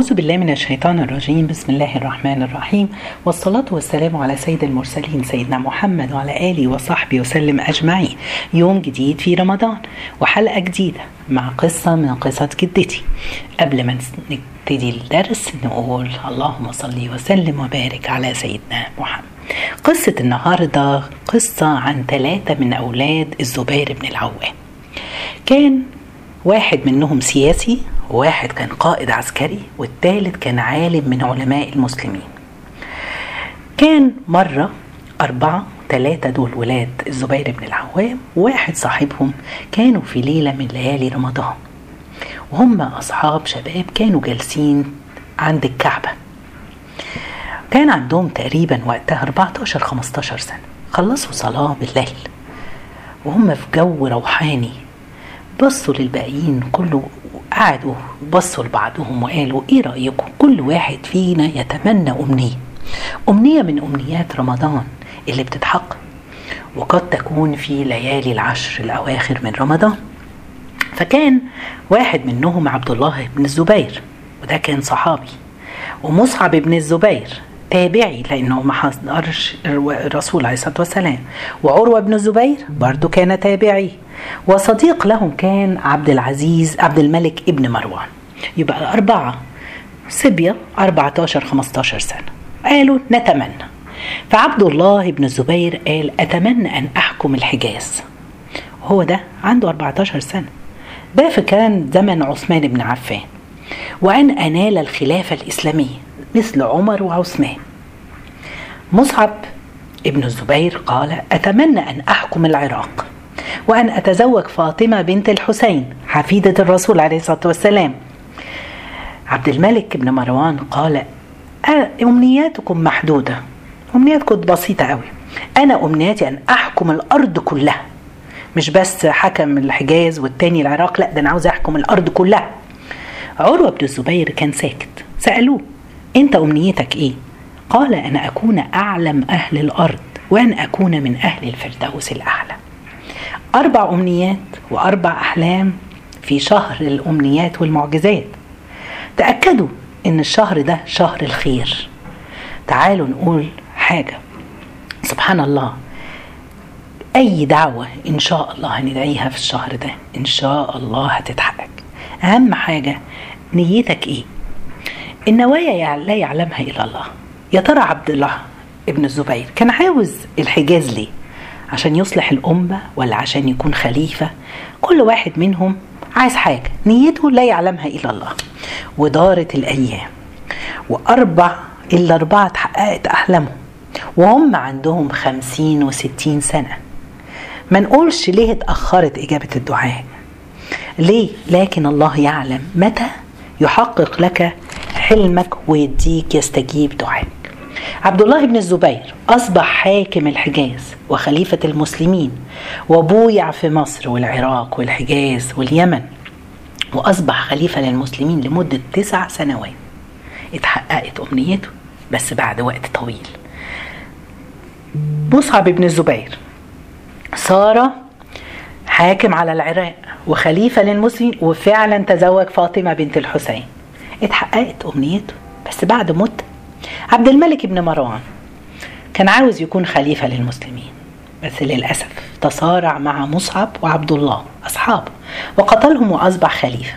أعوذ بالله من الشيطان الرجيم. بسم الله الرحمن الرحيم. والصلاة والسلام على سيد المرسلين سيدنا محمد وعلى آله وصحبه وسلم أجمعين. يوم جديد في رمضان وحلقة جديدة مع قصة من قصص جدتي. قبل ما نبتدي الدرس نقول اللهم صل وسلم وبارك على سيدنا محمد. قصة النهاردة قصة عن ثلاثة من أولاد الزبير بن العوام. كان واحد منهم سياسي وواحد كان قائد عسكري والثالث كان عالم من علماء المسلمين. كان مرة أربعة ثلاثة دول ولاد الزبير بن العوام وواحد صاحبهم كانوا في ليلة من ليالي رمضان. وهم أصحاب شباب كانوا جالسين عند الكعبة. كان عندهم تقريبا وقتها 14 15 سنة. خلصوا صلاة بالليل. وهم في جو روحاني. بصوا للباقيين كله قعدوا بصوا لبعضهم وقالوا إيه رأيكم؟ كل واحد فينا يتمنى أمنية. أمنية من أمنيات رمضان اللي بتتحقق وقد تكون في ليالي العشر الأواخر من رمضان. فكان واحد منهم عبد الله بن الزبير وده كان صحابي ومصعب بن الزبير تابعي لأنه ما حضرش الرسول عليه الصلاة والسلام. وعروة بن الزبير برضه كان تابعي. وصديق لهم كان عبد العزيز عبد الملك ابن مروان. يبقى أربعة. صبية 14 15 سنة. قالوا نتمنى. فعبد الله بن الزبير قال أتمنى أن أحكم الحجاز. هو ده عنده 14 سنة. ده في كان زمن عثمان بن عفان. وأن أنال الخلافة الإسلامية مثل عمر وعثمان. مصعب ابن الزبير قال أتمنى أن أحكم العراق. وأن أتزوج فاطمة بنت الحسين حفيدة الرسول عليه الصلاة والسلام. عبد الملك بن مروان قال أمنياتكم محدودة. أمنياتكم بسيطة قوي أنا أمنياتي أن أحكم الأرض كلها. مش بس حكم الحجاز والتاني العراق لا ده أنا عاوز أحكم الأرض كلها. عروة بن الزبير كان ساكت. سألوه أنت أمنيتك إيه؟ قال أنا أكون أعلم أهل الأرض وأن أكون من أهل الفردوس الأعلى. أربع أمنيات وأربع أحلام في شهر الأمنيات والمعجزات. تأكدوا إن الشهر ده شهر الخير. تعالوا نقول حاجة. سبحان الله. أي دعوة إن شاء الله هندعيها في الشهر ده إن شاء الله هتتحقق. أهم حاجة نيتك إيه؟ النوايا لا يعلمها إلا الله. يا ترى عبد الله ابن الزبير كان عاوز الحجاز ليه؟ عشان يصلح الأمة ولا عشان يكون خليفة. كل واحد منهم عايز حاجة نيته لا يعلمها إلا الله. ودارت الأيام. وأربع إلا أربعة اتحققت أحلامهم. وهم عندهم خمسين وستين سنة. ما نقولش ليه اتأخرت إجابة الدعاء. ليه؟ لكن الله يعلم متى يحقق لك حلمك ويديك يستجيب دعائك. عبد الله بن الزبير أصبح حاكم الحجاز وخليفة المسلمين وبويع في مصر والعراق والحجاز واليمن وأصبح خليفة للمسلمين لمدة تسع سنوات. اتحققت أمنيته بس بعد وقت طويل. مصعب بن الزبير صار حاكم على العراق وخليفة للمسلمين وفعلا تزوج فاطمة بنت الحسين. اتحققت أمنيته بس بعد مدة عبد الملك بن مروان كان عاوز يكون خليفة للمسلمين بس للأسف تصارع مع مصعب وعبد الله أصحابه وقتلهم وأصبح خليفة.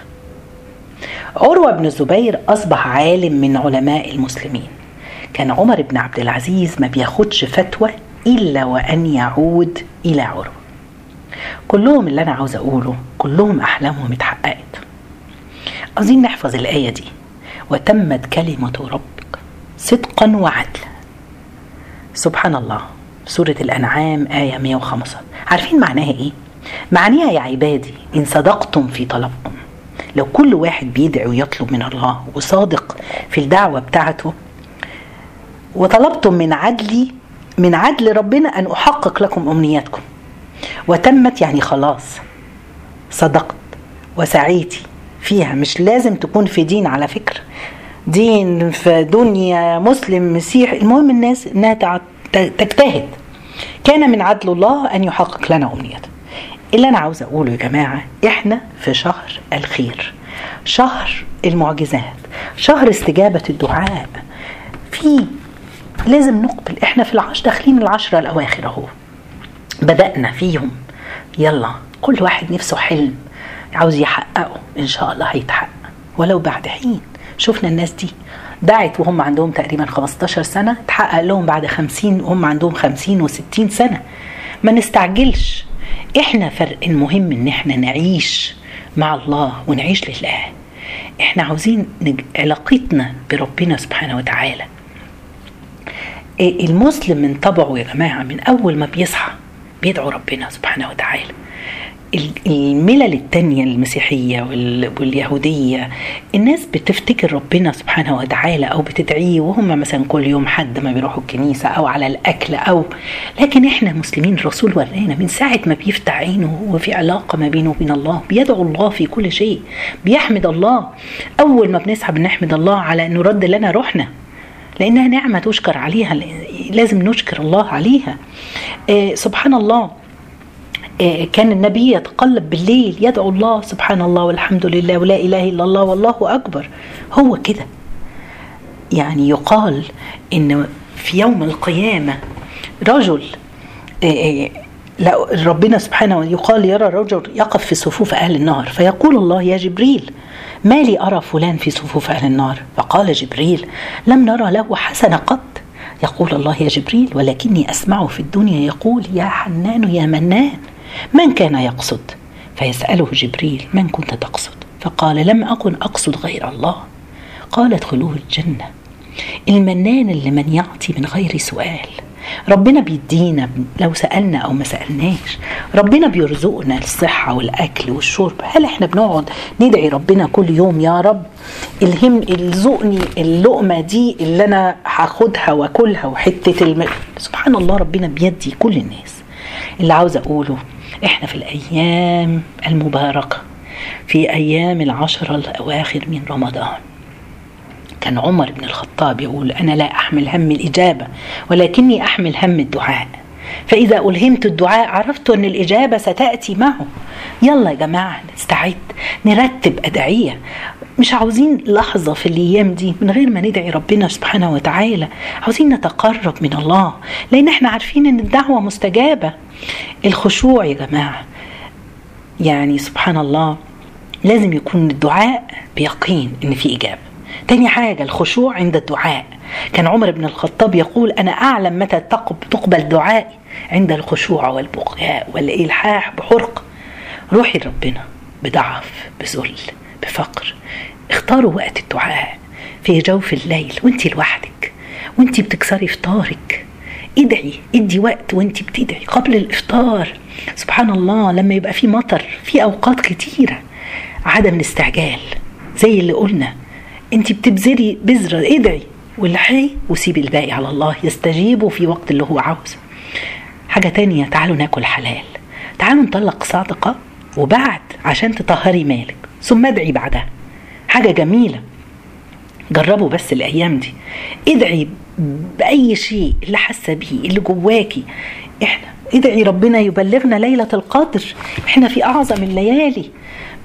عروة بن الزبير أصبح عالم من علماء المسلمين. كان عمر بن عبد العزيز ما بياخدش فتوى إلا وأن يعود إلى عروة. كلهم اللي أنا عاوز أقوله كلهم أحلامهم اتحققت. عاوزين نحفظ الآية دي. وتمت كلمة ربك صدقا وعدلا. سبحان الله سورة الأنعام آية 105 عارفين معناها إيه؟ معناها يا عبادي إن صدقتم في طلبكم. لو كل واحد بيدعي ويطلب من الله وصادق في الدعوة بتاعته وطلبتم من عدلي من عدل ربنا أن أحقق لكم أمنياتكم. وتمت يعني خلاص. صدقت. وسعيتي فيها. مش لازم تكون في دين على فكرة. دين في دنيا مسلم مسيح المهم الناس إنها تجتهد. كان من عدل الله أن يحقق لنا امنيتنا اللي أنا عاوز أقوله يا جماعة إحنا في شهر الخير. شهر المعجزات. شهر استجابة الدعاء. في لازم نقبل. إحنا في العشر داخلين العشرة الأواخر أهو. بدأنا فيهم. يلا كل واحد نفسه حلم. عاوز يحققه. إن شاء الله هيتحقق. ولو بعد حين. شفنا الناس دي. دعت وهم عندهم تقريبا 15 سنة تحقق لهم بعد 50 وهم عندهم 50 و60 سنة. ما نستعجلش. إحنا فرق المهم إن إحنا نعيش مع الله ونعيش لله. إحنا عاوزين علاقتنا بربنا سبحانه وتعالى. المسلم من طبعه يا جماعة من أول ما بيصحى بيدعو ربنا سبحانه وتعالى. الملل التانية المسيحية واليهودية الناس بتفتكر ربنا سبحانه وتعالى أو بتدعيه وهم مثلا كل يوم حد ما بيروحوا الكنيسة أو على الأكل أو لكن إحنا مسلمين الرسول ورانا من ساعة ما بيفتح عينه هو في علاقة ما بينه وبين الله بيدعو الله في كل شيء بيحمد الله. أول ما بنسحب نحمد الله على أنه رد لنا روحنا لأنها نعمة تشكر عليها لازم نشكر الله عليها. آه سبحان الله. كان النبي يتقلب بالليل يدعو الله سبحان الله والحمد لله ولا إله إلا الله والله أكبر. هو كده. يعني يقال إن في يوم القيامة رجل لا ربنا سبحانه يقال يرى رجل يقف في صفوف أهل النار فيقول الله يا جبريل ما لي أرى فلان في صفوف أهل النار؟ فقال جبريل لم نرى له حسنه قط. يقول الله يا جبريل ولكني أسمعه في الدنيا يقول يا حنان يا منان. من كان يقصد؟ فيسأله جبريل من كنت تقصد؟ فقال لم أكن أقصد غير الله. قال ادخلوه الجنة. المنان اللي من يعطي من غير سؤال. ربنا بيدينا لو سألنا أو ما سألناش. ربنا بيرزقنا الصحة والأكل والشرب. هل إحنا بنقعد ندعي ربنا كل يوم؟ يا رب الهم ارزقني اللقمة دي اللي أنا هاخدها وأكلها وحتة الم... سبحان الله ربنا بيدي كل الناس. اللي عاوز أقوله إحنا في الأيام المباركة في أيام العشره الأواخر من رمضان. كان عمر بن الخطاب يقول أنا لا أحمل هم الإجابة ولكني أحمل هم الدعاء. فإذا ألهمت الدعاء عرفت أن الإجابة ستأتي معه. يلا يا جماعة نستعد نرتب أدعية. مش عاوزين لحظة في الأيام دي من غير ما ندعي ربنا سبحانه وتعالى. عاوزين نتقرب من الله لأن إحنا عارفين أن الدعوة مستجابة. الخشوع يا جماعة يعني سبحان الله لازم يكون الدعاء بيقين إن في إجابة. تاني حاجة الخشوع عند الدعاء. كان عمر بن الخطاب يقول أنا أعلم متى تقبل دعائي عند الخشوع والبكاء والإلحاح بحرقه روحي لربنا بضعف بذل. بفقر. اختاروا وقت الدعاء في جوف الليل وانت لوحدك وانت بتكسري فطارك. ادعي ادي وقت وانت بتدعي قبل الافطار. سبحان الله لما يبقى في مطر في أوقات كتيرة. عدم الاستعجال زي اللي قلنا انت بتبذري بذرة ادعي والحي وسيبي الباقي على الله يستجيبوا في وقت اللي هو عاوزه. حاجة تانية تعالوا ناكل حلال. تعالوا نطلق صادقه وبعد عشان تطهري مالك. ثم ادعي بعدها. حاجة جميلة. جربوا بس الأيام دي. ادعي بأي شيء اللي حاسة بيه اللي جواكي إحنا ادعي ربنا يبلغنا ليلة القدر. إحنا في أعظم الليالي.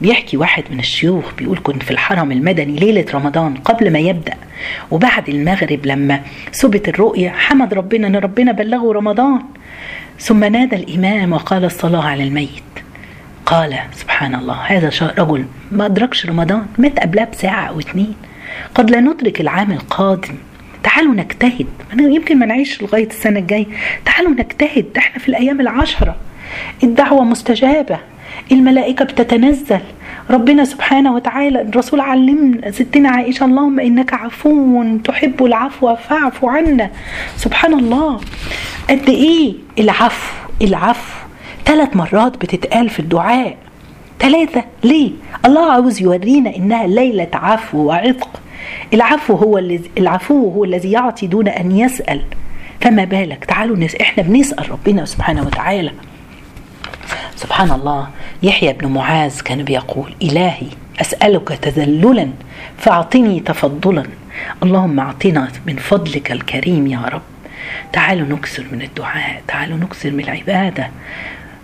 بيحكي واحد من الشيوخ بيقول كنت في الحرم المدني ليلة رمضان قبل ما يبدأ. وبعد المغرب لما ثبت الرؤية حمد ربنا أن ربنا بلغه رمضان. ثم نادى الإمام وقال الصلاة على الميت. قال سبحان الله هذا رجل ما أدركش رمضان مات قبلها بساعة أو اتنين. قد لا ندرك العام القادم. تعالوا نجتهد. يمكن ما نعيش لغاية السنة الجاية. تعالوا نجتهد. إحنا في الأيام العشرة. الدعوة مستجابة. الملائكة بتتنزل. ربنا سبحانه وتعالى الرسول علمنا ستنا عائشة اللهم إنك عفو تحب العفو فاعف عنا. سبحان الله. قد إيه العفو العفو ثلاث مرات بتتقال في الدعاء. ثلاثة. ليه؟ الله عاوز يورينا إنها ليلة عفو وعتق. العفو هو الذي العفو هو الذي يعطي دون أن يسأل. فما بالك؟ تعالوا نس... إحنا بنسأل ربنا سبحانه وتعالى. سبحان الله. يحيى بن معاذ كان بيقول إلهي أسألك تذللا فأعطني تفضلا. اللهم أعطنا من فضلك الكريم يا رب. تعالوا نكثر من الدعاء. تعالوا نكثر من العبادة.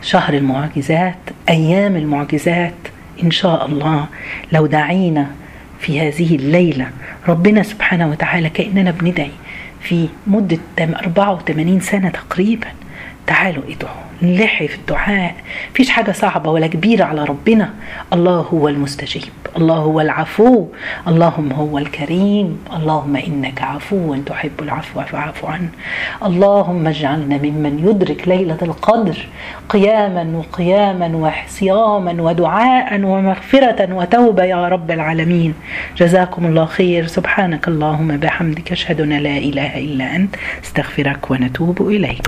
شهر المعجزات أيام المعجزات إن شاء الله. لو دعينا في هذه الليلة ربنا سبحانه وتعالى كأننا بندعي في مدة 84 سنة تقريبا. تعالوا ادعوا نلحي في الدعاء. فيش حاجة صعبة ولا كبيرة على ربنا. الله هو المستجيب الله هو العفو اللهم هو الكريم. اللهم إنك عفو تحب العفو فاعف عنه. اللهم اجعلنا ممن يدرك ليلة القدر. قياما وقياما وصياما ودعاء ومغفرة وتوبة يا رب العالمين. جزاكم الله خير. سبحانك اللهم بحمدك أشهد أن لا إله إلا أنت أستغفرك ونتوب إليك.